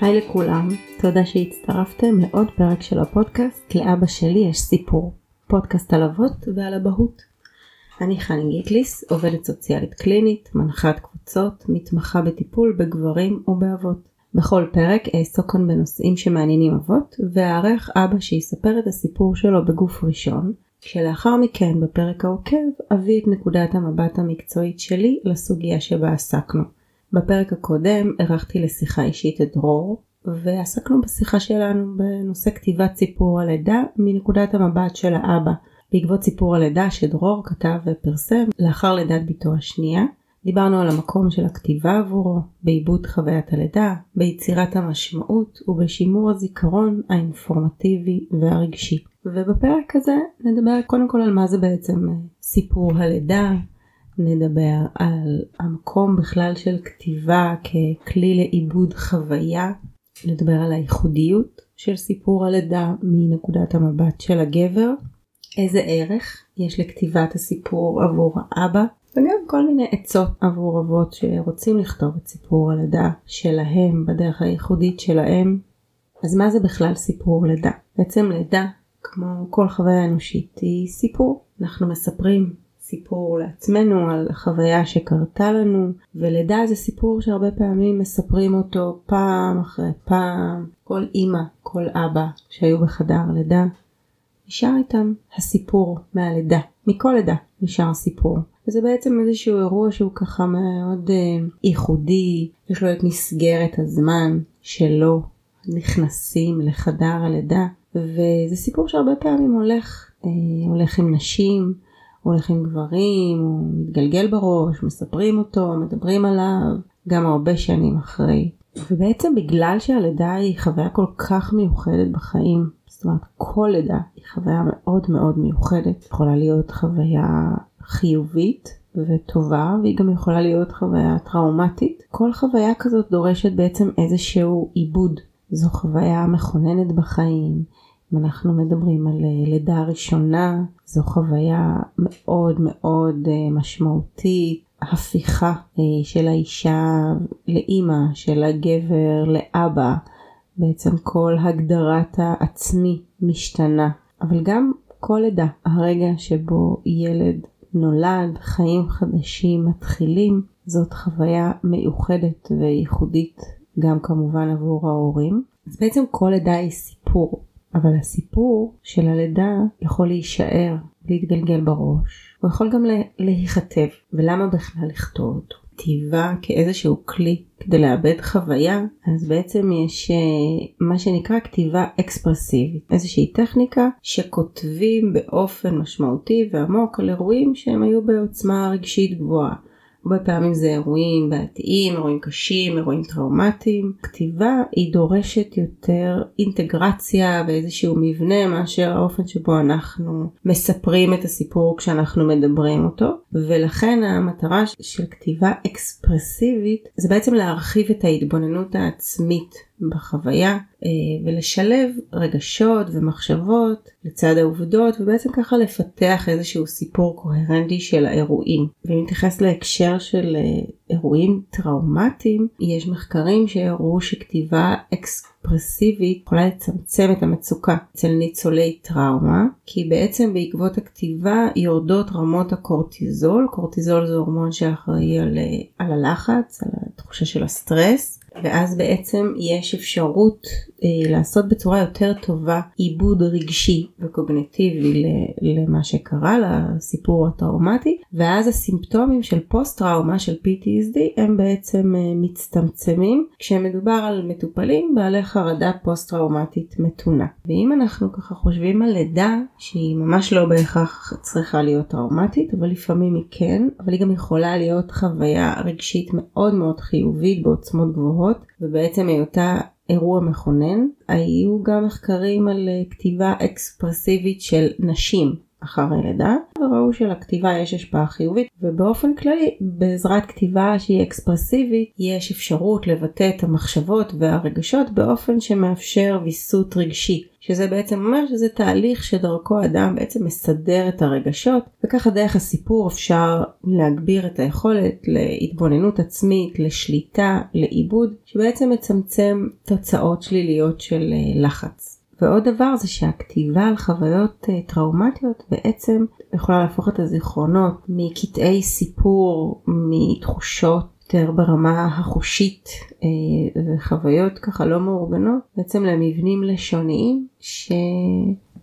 היי לכולם, תודה שהצטרפתם לעוד פרק של הפודקאסט לאבא שלי יש סיפור, פודקאסט על אבות ועל אבהות. אני חני גיטליס, עובדת סוציאלית קלינית, מנחת קבוצות, מתמחה בטיפול בגברים ובאבות. בכל פרק אעסוק כאן בנושאים שמעניינים אבות, ואארח אבא שיספר את הסיפור שלו בגוף ראשון, כשלאחר מכן בפרק העוקב אביא את נקודת המבט המקצועית שלי לסוגיה שבה עסקנו. בפרק הקודם ארחתי לשיחה אישית את דרור, ועסקנו בשיחה שלנו בנושא כתיבת סיפור הלידה מנקודת המבט של האבא, בעקבות סיפור הלידה שדרור כתב ופרסם לאחר לידת בתו השנייה. דיברנו על המקום של הכתיבה עבורו, בעיבוד חוויית הלידה, ביצירת המשמעות ובשימור הזיכרון האינפורמטיבי והרגשי. ובפרק הזה נדבר קודם כל על מה זה בעצם סיפור הלידה, נדבר על המקום בכלל של כתיבה ככלי לעיבוד חוויה, נדבר על הייחודיות של סיפור הלידה מנקודת המבט של הגבר, איזה ערך יש לכתיבת הסיפור עבור האבא, וגם כל מיני עצות עבור אבות שרוצים לכתוב את סיפור הלידה שלהם בדרך הייחודית שלהם. אז מה זה בכלל סיפור לידה? בעצם לידה, כמו כל חוויה אנושית, היא סיפור. אנחנו מספרים סיפור לעצמנו על חוויה שקרתה לנו, ולידה זה סיפור שהרבה פעמים מספרים אותו פעם אחרי פעם. כל אימא, כל אבא שהיו בחדר לידה, נשאר איתם הסיפור מהלידה, מכל לידה נשאר סיפור. וזה בעצם איזשהו אירוע שהוא ככה מאוד אה, ייחודי, יש לו את מסגרת הזמן שלו נכנסים לחדר הלידה, וזה סיפור שהרבה פעמים הולך, אה, הולך עם נשים, הולך עם גברים, הוא מתגלגל בראש, מספרים אותו, מדברים עליו, גם הרבה שנים אחרי. ובעצם בגלל שהלידה היא חוויה כל כך מיוחדת בחיים, זאת אומרת כל לידה היא חוויה מאוד מאוד מיוחדת, יכולה להיות חוויה חיובית וטובה והיא גם יכולה להיות חוויה טראומטית. כל חוויה כזאת דורשת בעצם איזשהו עיבוד. זו חוויה מכוננת בחיים, אם אנחנו מדברים על אה, לידה ראשונה, זו חוויה מאוד מאוד אה, משמעותית, הפיכה אה, של האישה לאימא, של הגבר לאבא, בעצם כל הגדרת העצמי משתנה, אבל גם כל לידה, הרגע שבו ילד נולד, חיים חדשים מתחילים, זאת חוויה מיוחדת וייחודית גם כמובן עבור ההורים. אז בעצם כל לידה היא סיפור, אבל הסיפור של הלידה יכול להישאר, להתגלגל בראש, הוא יכול גם להיכתב, ולמה בכלל לכתוב אותו? כתיבה כאיזשהו כלי כדי לאבד חוויה, אז בעצם יש אה, מה שנקרא כתיבה אקספרסיבית, איזושהי טכניקה שכותבים באופן משמעותי ועמוק על אירועים שהם היו בעוצמה רגשית גבוהה. הרבה פעמים זה אירועים בעתיים, אירועים קשים, אירועים טראומטיים. כתיבה היא דורשת יותר אינטגרציה ואיזשהו מבנה מאשר האופן שבו אנחנו מספרים את הסיפור כשאנחנו מדברים אותו. ולכן המטרה של כתיבה אקספרסיבית זה בעצם להרחיב את ההתבוננות העצמית בחוויה אה, ולשלב רגשות ומחשבות לצד העובדות ובעצם ככה לפתח איזשהו סיפור קוהרנטי של האירועים. ואם נתייחס להקשר של אה, אירועים טראומטיים, יש מחקרים שהראו שכתיבה אקספרסיבית יכולה לצמצם את המצוקה אצל ניצולי טראומה, כי בעצם בעקבות הכתיבה יורדות רמות הקורטיזול, קורטיזול זה הורמון שאחראי על, אה, על הלחץ, על התחושה של הסטרס, ואז בעצם יש אפשרות אה, לעשות בצורה יותר טובה עיבוד רגשי וקוגניטיבי למה שקרה, לסיפור הטראומטי, ואז הסימפטומים של פוסט טראומה של PTSD הם בעצם אה, מצטמצמים כשמדובר על מטופלים בעלי חרדה פוסט טראומטית מתונה. ואם אנחנו ככה חושבים על לידה שהיא ממש לא בהכרח צריכה להיות טראומטית, אבל לפעמים היא כן, אבל היא גם יכולה להיות חוויה רגשית מאוד מאוד חיובית בעוצמות גבוהות, ובעצם היותה אירוע מכונן. היו גם מחקרים על אה, כתיבה אקספרסיבית של נשים אחרי לידה, וראו שלכתיבה יש השפעה חיובית, ובאופן כללי בעזרת כתיבה שהיא אקספרסיבית יש אפשרות לבטא את המחשבות והרגשות באופן שמאפשר ויסות רגשי. שזה בעצם אומר שזה תהליך שדרכו אדם בעצם מסדר את הרגשות וככה דרך הסיפור אפשר להגביר את היכולת להתבוננות עצמית, לשליטה, לעיבוד, שבעצם מצמצם תוצאות שליליות של אה, לחץ. ועוד דבר זה שהכתיבה על חוויות uh, טראומטיות בעצם יכולה להפוך את הזיכרונות מקטעי סיפור, מתחושות יותר ברמה החושית uh, וחוויות ככה לא מאורגנות, בעצם למבנים לשוניים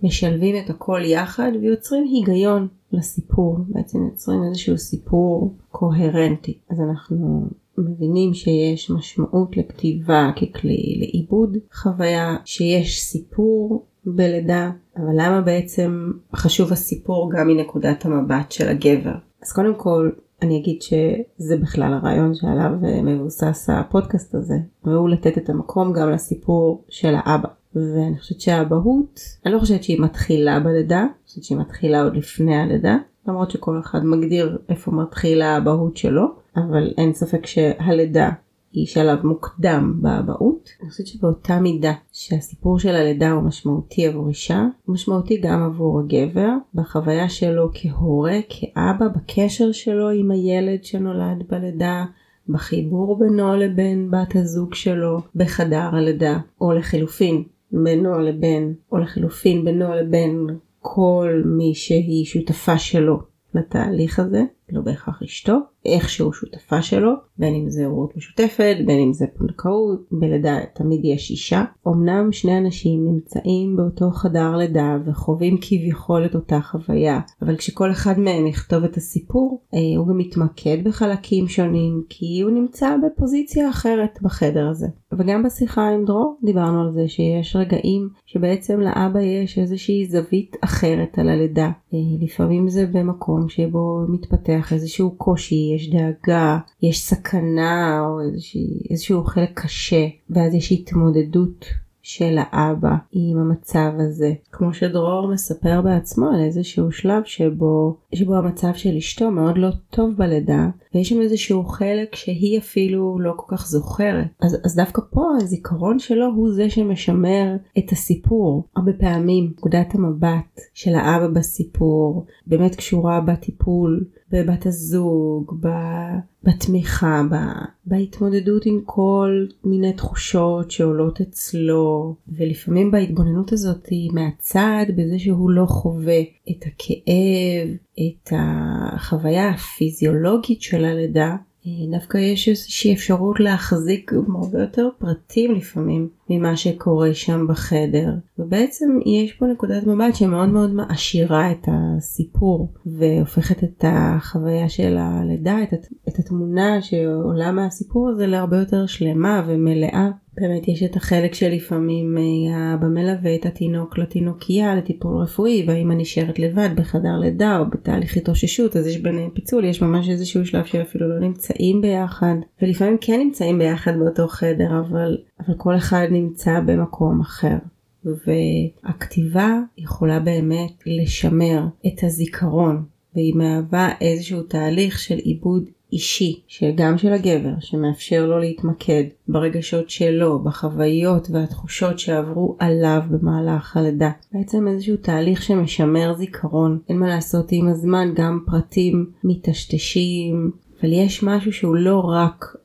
שמשלבים את הכל יחד ויוצרים היגיון לסיפור, בעצם יוצרים איזשהו סיפור קוהרנטי. אז אנחנו מבינים שיש משמעות לכתיבה ככלי לעיבוד חוויה, שיש סיפור בלידה, אבל למה בעצם חשוב הסיפור גם מנקודת המבט של הגבר? אז קודם כל אני אגיד שזה בכלל הרעיון שעליו מבוסס הפודקאסט הזה, והוא לתת את המקום גם לסיפור של האבא. ואני חושבת שהאבהות, אני לא חושבת שהיא מתחילה בלידה, אני חושבת שהיא מתחילה עוד לפני הלידה, למרות שכל אחד מגדיר איפה מתחילה האבהות שלו, אבל אין ספק שהלידה היא שלב מוקדם באבהות. אני חושבת שבאותה מידה שהסיפור של הלידה הוא משמעותי עבור אישה, הוא משמעותי גם עבור הגבר, בחוויה שלו כהורה, כאבא, בקשר שלו עם הילד שנולד בלידה. בחיבור בינו לבין בת הזוג שלו בחדר הלידה, או לחילופין בינו לבין, או לחילופין בינו לבין כל מי שהיא שותפה שלו לתהליך הזה, לא בהכרח אשתו, איכשהו שותפה שלו, בין אם זה הורות משותפת, בין אם זה פונדקאות, בלידה תמיד יש אישה. אמנם שני אנשים נמצאים באותו חדר לידה וחווים כביכול את אותה חוויה, אבל כשכל אחד מהם יכתוב את הסיפור, אה, הוא גם מתמקד בחלקים שונים, כי הוא נמצא בפוזיציה אחרת בחדר הזה. וגם בשיחה עם דרור דיברנו על זה שיש רגעים שבעצם לאבא יש איזושהי זווית אחרת על הלידה. אה, לפעמים זה במקום שבו מתפתח איזשהו קושי, יש דאגה, יש סכנה או איזושהי, איזשהו חלק קשה, ואז יש התמודדות של האבא עם המצב הזה. כמו שדרור מספר בעצמו על איזשהו שלב שבו, שבו המצב של אשתו מאוד לא טוב בלידה, ויש שם איזשהו חלק שהיא אפילו לא כל כך זוכרת. אז, אז דווקא פה הזיכרון שלו הוא זה שמשמר את הסיפור. הרבה פעמים נקודת המבט של האבא בסיפור באמת קשורה בטיפול בבת הזוג, בתמיכה, בהתמודדות עם כל מיני תחושות שעולות אצלו, ולפעמים בהתבוננות הזאת מהצד, בזה שהוא לא חווה את הכאב, את החוויה הפיזיולוגית של הלידה, דווקא יש איזושהי אפשרות להחזיק הרבה יותר פרטים לפעמים ממה שקורה שם בחדר. ובעצם יש פה נקודת מבט שמאוד מאוד מעשירה את הסיפור והופכת את החוויה של הלידה את, את התמונה שעולה מהסיפור הזה להרבה יותר שלמה ומלאה באמת יש את החלק שלפעמים אה, האבא מלווה את התינוק לתינוקייה לטיפול רפואי והאמא נשארת לבד בחדר לידה או בתהליך התאוששות אז יש ביניהם פיצול יש ממש איזשהו שלב שאפילו לא נמצאים ביחד ולפעמים כן נמצאים ביחד באותו חדר אבל, אבל כל אחד נמצא במקום אחר. והכתיבה יכולה באמת לשמר את הזיכרון והיא מהווה איזשהו תהליך של עיבוד אישי, שגם של הגבר, שמאפשר לו להתמקד ברגשות שלו, בחוויות והתחושות שעברו עליו במהלך הלידה. בעצם איזשהו תהליך שמשמר זיכרון. אין מה לעשות עם הזמן, גם פרטים מטשטשים, אבל יש משהו שהוא לא רק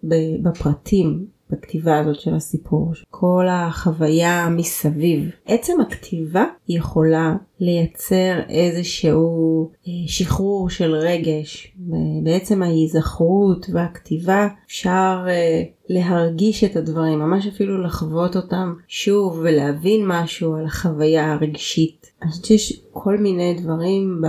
בפרטים, בכתיבה הזאת של הסיפור, כל החוויה מסביב. עצם הכתיבה יכולה לייצר איזשהו אה, שחרור של רגש. בעצם ההיזכרות והכתיבה אפשר אה, להרגיש את הדברים, ממש אפילו לחוות אותם שוב ולהבין משהו על החוויה הרגשית. אני חושבת שיש כל מיני דברים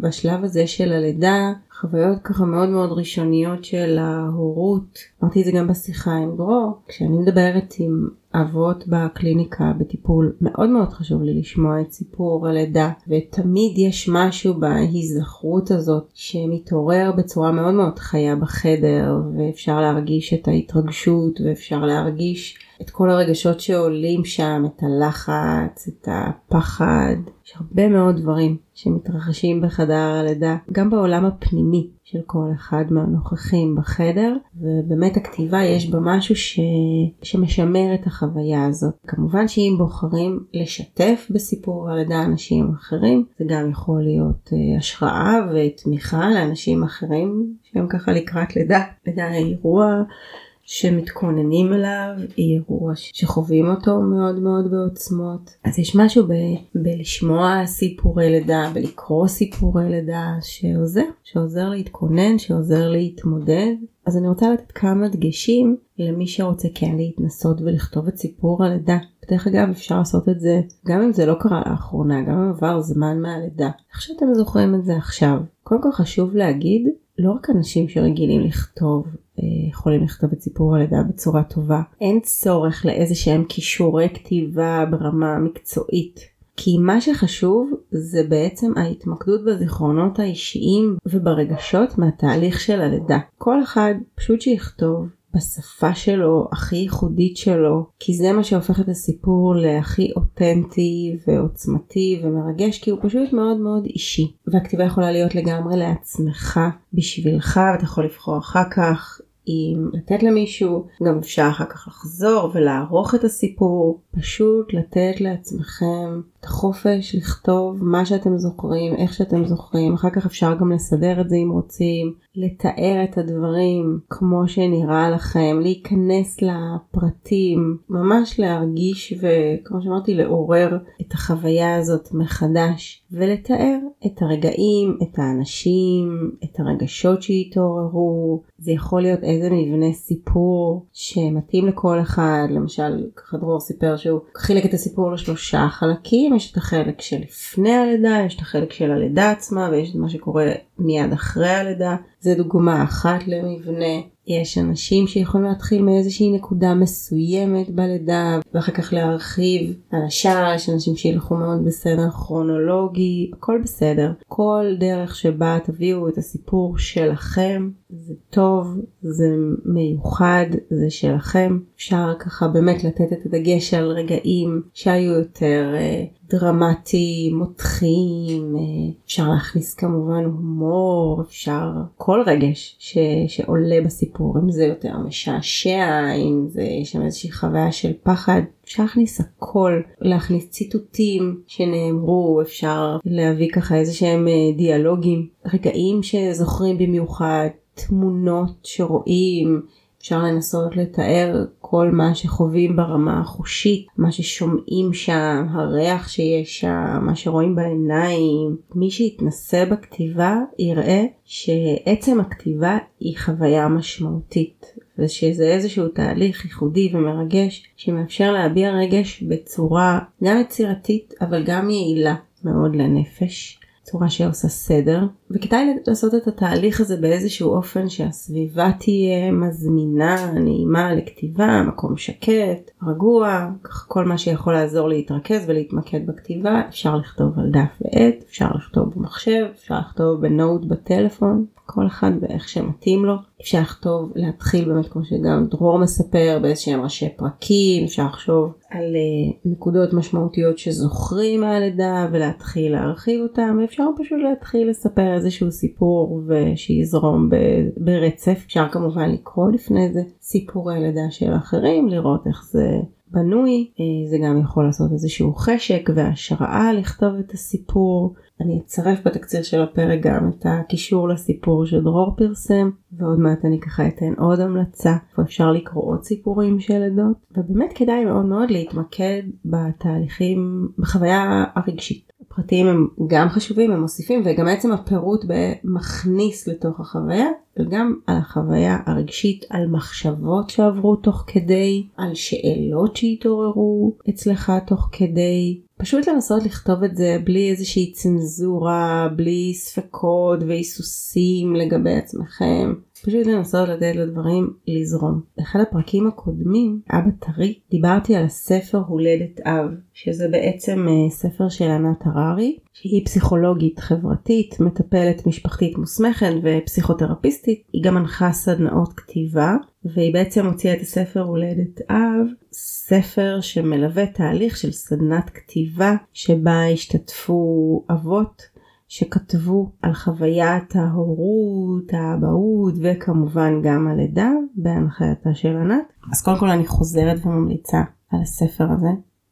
בשלב הזה של הלידה חוויות ככה מאוד מאוד ראשוניות של ההורות. אמרתי את זה גם בשיחה עם דרור, כשאני מדברת עם אבות בקליניקה בטיפול, מאוד מאוד חשוב לי לשמוע את סיפור הלידה, ותמיד יש משהו בהיזכרות הזאת שמתעורר בצורה מאוד מאוד חיה בחדר, ואפשר להרגיש את ההתרגשות, ואפשר להרגיש את כל הרגשות שעולים שם, את הלחץ, את הפחד, יש הרבה מאוד דברים שמתרחשים בחדר הלידה, גם בעולם הפנימי של כל אחד מהנוכחים בחדר, ובאמת הכתיבה יש בה משהו ש... שמשמר את החוויה הזאת. כמובן שאם בוחרים לשתף בסיפור הלידה אנשים אחרים, זה גם יכול להיות uh, השראה ותמיכה לאנשים אחרים שהם ככה לקראת לידה. לידה אירוע שמתכוננים אליו, אירוע שחווים אותו מאוד מאוד בעוצמות. אז יש משהו ב- בלשמוע סיפורי לידה, בלקרוא סיפורי לידה, שעוזר, שעוזר להתכונן, שעוזר להתמודד. אז אני רוצה לתת כמה דגשים למי שרוצה כן להתנסות ולכתוב את סיפור הלידה. דרך אגב אפשר לעשות את זה גם אם זה לא קרה לאחרונה, גם אם עבר זמן מהלידה. איך שאתם זוכרים את זה עכשיו. קודם כל חשוב להגיד, לא רק אנשים שרגילים לכתוב יכולים לכתוב את סיפור הלידה בצורה טובה. אין צורך לאיזה שהם כישורי כתיבה ברמה מקצועית. כי מה שחשוב זה בעצם ההתמקדות בזיכרונות האישיים וברגשות מהתהליך של הלידה. כל אחד פשוט שיכתוב בשפה שלו, הכי ייחודית שלו, כי זה מה שהופך את הסיפור להכי אותנטי ועוצמתי ומרגש, כי הוא פשוט מאוד מאוד אישי. והכתיבה יכולה להיות לגמרי לעצמך, בשבילך, ואתה יכול לבחור אחר כך אם לתת למישהו, גם אפשר אחר כך לחזור ולערוך את הסיפור, פשוט לתת לעצמכם את החופש לכתוב מה שאתם זוכרים, איך שאתם זוכרים, אחר כך אפשר גם לסדר את זה אם רוצים, לתאר את הדברים כמו שנראה לכם, להיכנס לפרטים, ממש להרגיש וכמו שאמרתי לעורר את החוויה הזאת מחדש ולתאר את הרגעים, את האנשים, את הרגשות שהתעוררו, זה יכול להיות איזה מבנה סיפור שמתאים לכל אחד, למשל ככה דרור סיפר שהוא חילק את הסיפור לשלושה חלקים, יש את החלק שלפני הלידה, יש את החלק של הלידה עצמה ויש את מה שקורה מיד אחרי הלידה, זה דוגמה אחת למבנה. יש אנשים שיכולים להתחיל מאיזושהי נקודה מסוימת בלידה ואחר כך להרחיב על השאר, יש אנשים שילכו מאוד בסדר כרונולוגי, הכל בסדר. כל דרך שבה תביאו את הסיפור שלכם זה טוב, זה מיוחד, זה שלכם. אפשר ככה באמת לתת את הדגש על רגעים שהיו יותר אה, דרמטיים, מותחים, אה, אפשר להכניס כמובן הומור, אפשר כל רגש ש, שעולה בסיפור, אם זה יותר משעשע, אם זה יש שם איזושהי חוויה של פחד, אפשר להכניס הכל, להכניס ציטוטים שנאמרו, אפשר להביא ככה איזה שהם אה, דיאלוגים, רגעים שזוכרים במיוחד, תמונות שרואים, אפשר לנסות לתאר כל מה שחווים ברמה החושית, מה ששומעים שם, הריח שיש שם, מה שרואים בעיניים. מי שיתנסה בכתיבה יראה שעצם הכתיבה היא חוויה משמעותית, ושזה איזשהו תהליך ייחודי ומרגש שמאפשר להביע רגש בצורה גם יצירתית אבל גם יעילה מאוד לנפש. צורה שעושה סדר וכדאי לעשות את התהליך הזה באיזשהו אופן שהסביבה תהיה מזמינה, נעימה לכתיבה, מקום שקט, רגוע, כך כל מה שיכול לעזור להתרכז ולהתמקד בכתיבה אפשר לכתוב על דף ועט, אפשר לכתוב במחשב, אפשר לכתוב בנוט בטלפון, כל אחד ואיך שמתאים לו. אפשר לכתוב, להתחיל באמת כמו שגם דרור מספר באיזשהם ראשי פרקים, אפשר לחשוב על uh, נקודות משמעותיות שזוכרים מהלידה ולהתחיל להרחיב אותם, ואפשר פשוט להתחיל לספר איזשהו סיפור ושיזרום ברצף. אפשר כמובן לקרוא לפני זה סיפורי לידה של אחרים, לראות איך זה בנוי, אה, זה גם יכול לעשות איזשהו חשק והשראה לכתוב את הסיפור. אני אצרף בתקציר של הפרק גם את הקישור לסיפור שדרור פרסם ועוד מעט אני ככה אתן עוד המלצה ואפשר לקרוא עוד סיפורים של עדות ובאמת כדאי מאוד מאוד להתמקד בתהליכים בחוויה הרגשית. הפרטים הם גם חשובים הם מוסיפים וגם עצם הפירוט מכניס לתוך החוויה וגם על החוויה הרגשית על מחשבות שעברו תוך כדי על שאלות שהתעוררו אצלך תוך כדי פשוט לנסות לכתוב את זה בלי איזושהי צנזורה, בלי ספקות והיסוסים לגבי עצמכם. פשוט לנסות לתת לדברים לזרום. באחד הפרקים הקודמים, אבא טרי, דיברתי על הספר הולדת אב, שזה בעצם אה, ספר של ענת הררי, שהיא פסיכולוגית חברתית, מטפלת משפחתית מוסמכת ופסיכותרפיסטית, היא גם מנחה סדנאות כתיבה, והיא בעצם הוציאה את הספר הולדת אב, ספר שמלווה תהליך של סדנת כתיבה שבה השתתפו אבות שכתבו על חוויית ההורות, האבהות וכמובן גם הלידה בהנחייתה של ענת. אז קודם כל אני חוזרת וממליצה על הספר הזה.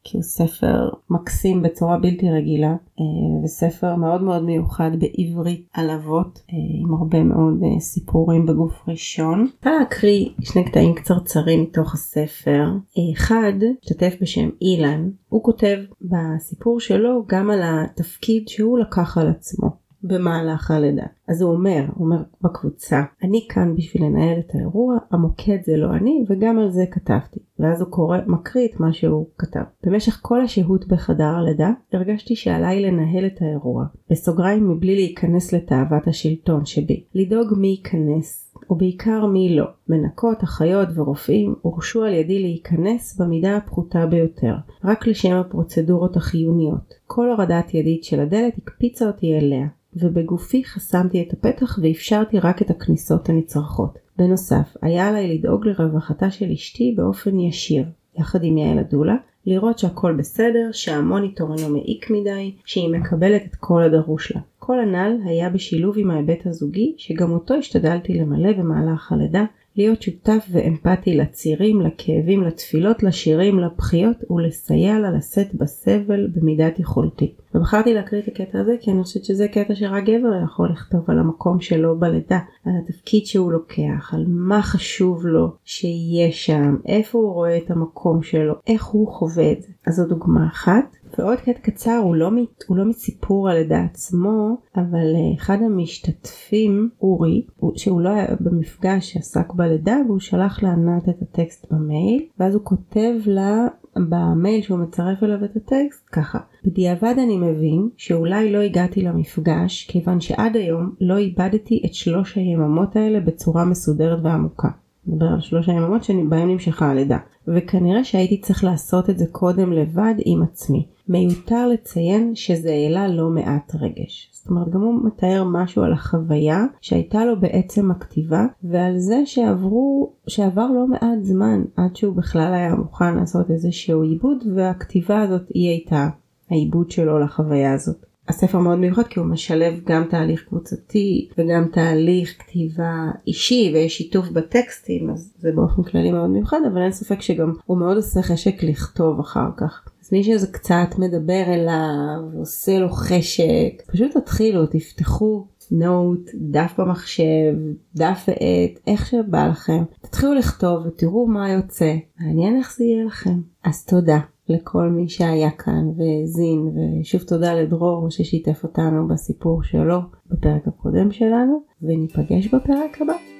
כי הוא ספר מקסים בצורה בלתי רגילה אה, וספר מאוד מאוד מיוחד בעברית על אבות אה, עם הרבה מאוד אה, סיפורים בגוף ראשון. אני להקריא שני קטעים קצרצרים מתוך הספר. אחד, משתתף בשם אילן, הוא כותב בסיפור שלו גם על התפקיד שהוא לקח על עצמו. במהלך הלידה. אז הוא אומר, הוא אומר בקבוצה, אני כאן בשביל לנהל את האירוע, המוקד זה לא אני, וגם על זה כתבתי. ואז הוא קורא, מקריא את מה שהוא כתב. במשך כל השהות בחדר הלידה, הרגשתי שעליי לנהל את האירוע. בסוגריים מבלי להיכנס לתאוות השלטון שבי. לדאוג מי ייכנס, ובעיקר מי לא. מנקות, אחיות ורופאים הורשו על ידי להיכנס במידה הפחותה ביותר, רק לשם הפרוצדורות החיוניות. כל הורדת ידית של הדלת הקפיצה אותי אליה, ובגופי חסמתי את הפתח ואפשרתי רק את הכניסות הנצרכות. בנוסף, היה עליי לדאוג לרווחתה של אשתי באופן ישיר, יחד עם יעל אדולה, לראות שהכל בסדר, שהמוניטור אינו מעיק מדי, שהיא מקבלת את כל הדרוש לה. כל הנ"ל היה בשילוב עם ההיבט הזוגי, שגם אותו השתדלתי למלא במהלך הלידה, להיות שותף ואמפתי לצירים, לכאבים, לתפילות, לשירים, לבכיות ולסייע לה לשאת בסבל במידת יכולתי. ובחרתי להקריא את הקטע הזה כי אני חושבת שזה קטע שרק גבר יכול לכתוב על המקום שלו בלידה, על התפקיד שהוא לוקח, על מה חשוב לו שיהיה שם, איפה הוא רואה את המקום שלו, איך הוא חווה את זה. אז זו דוגמה אחת. ועוד קטע קצר הוא לא, הוא לא מסיפור הלידה עצמו אבל אה, אחד המשתתפים אורי שהוא לא היה במפגש שעסק בלידה והוא שלח לענת את הטקסט במייל ואז הוא כותב לה במייל שהוא מצרף אליו את הטקסט ככה בדיעבד אני מבין שאולי לא הגעתי למפגש כיוון שעד היום לא איבדתי את שלוש היממות האלה בצורה מסודרת ועמוקה. נדבר על שלוש היממות שבהם נמשכה הלידה וכנראה שהייתי צריך לעשות את זה קודם לבד עם עצמי. מיותר לציין שזה העלה לא מעט רגש. זאת אומרת גם הוא מתאר משהו על החוויה שהייתה לו בעצם הכתיבה ועל זה שעברו, שעבר לא מעט זמן עד שהוא בכלל היה מוכן לעשות איזשהו עיבוד והכתיבה הזאת היא הייתה העיבוד שלו לחוויה הזאת. הספר מאוד מיוחד כי הוא משלב גם תהליך קבוצתי וגם תהליך כתיבה אישי ויש שיתוף בטקסטים אז זה באופן כללי מאוד מיוחד אבל אין ספק שגם הוא מאוד עושה חשק לכתוב אחר כך. אז מי שזה קצת מדבר אליו ועושה לו חשק פשוט תתחילו תפתחו נוט, דף במחשב, דף ועט, איך שבא לכם. תתחילו לכתוב ותראו מה יוצא. מעניין איך זה יהיה לכם. אז תודה. לכל מי שהיה כאן והאזין ושוב תודה לדרור ששיתף אותנו בסיפור שלו בפרק הקודם שלנו וניפגש בפרק הבא.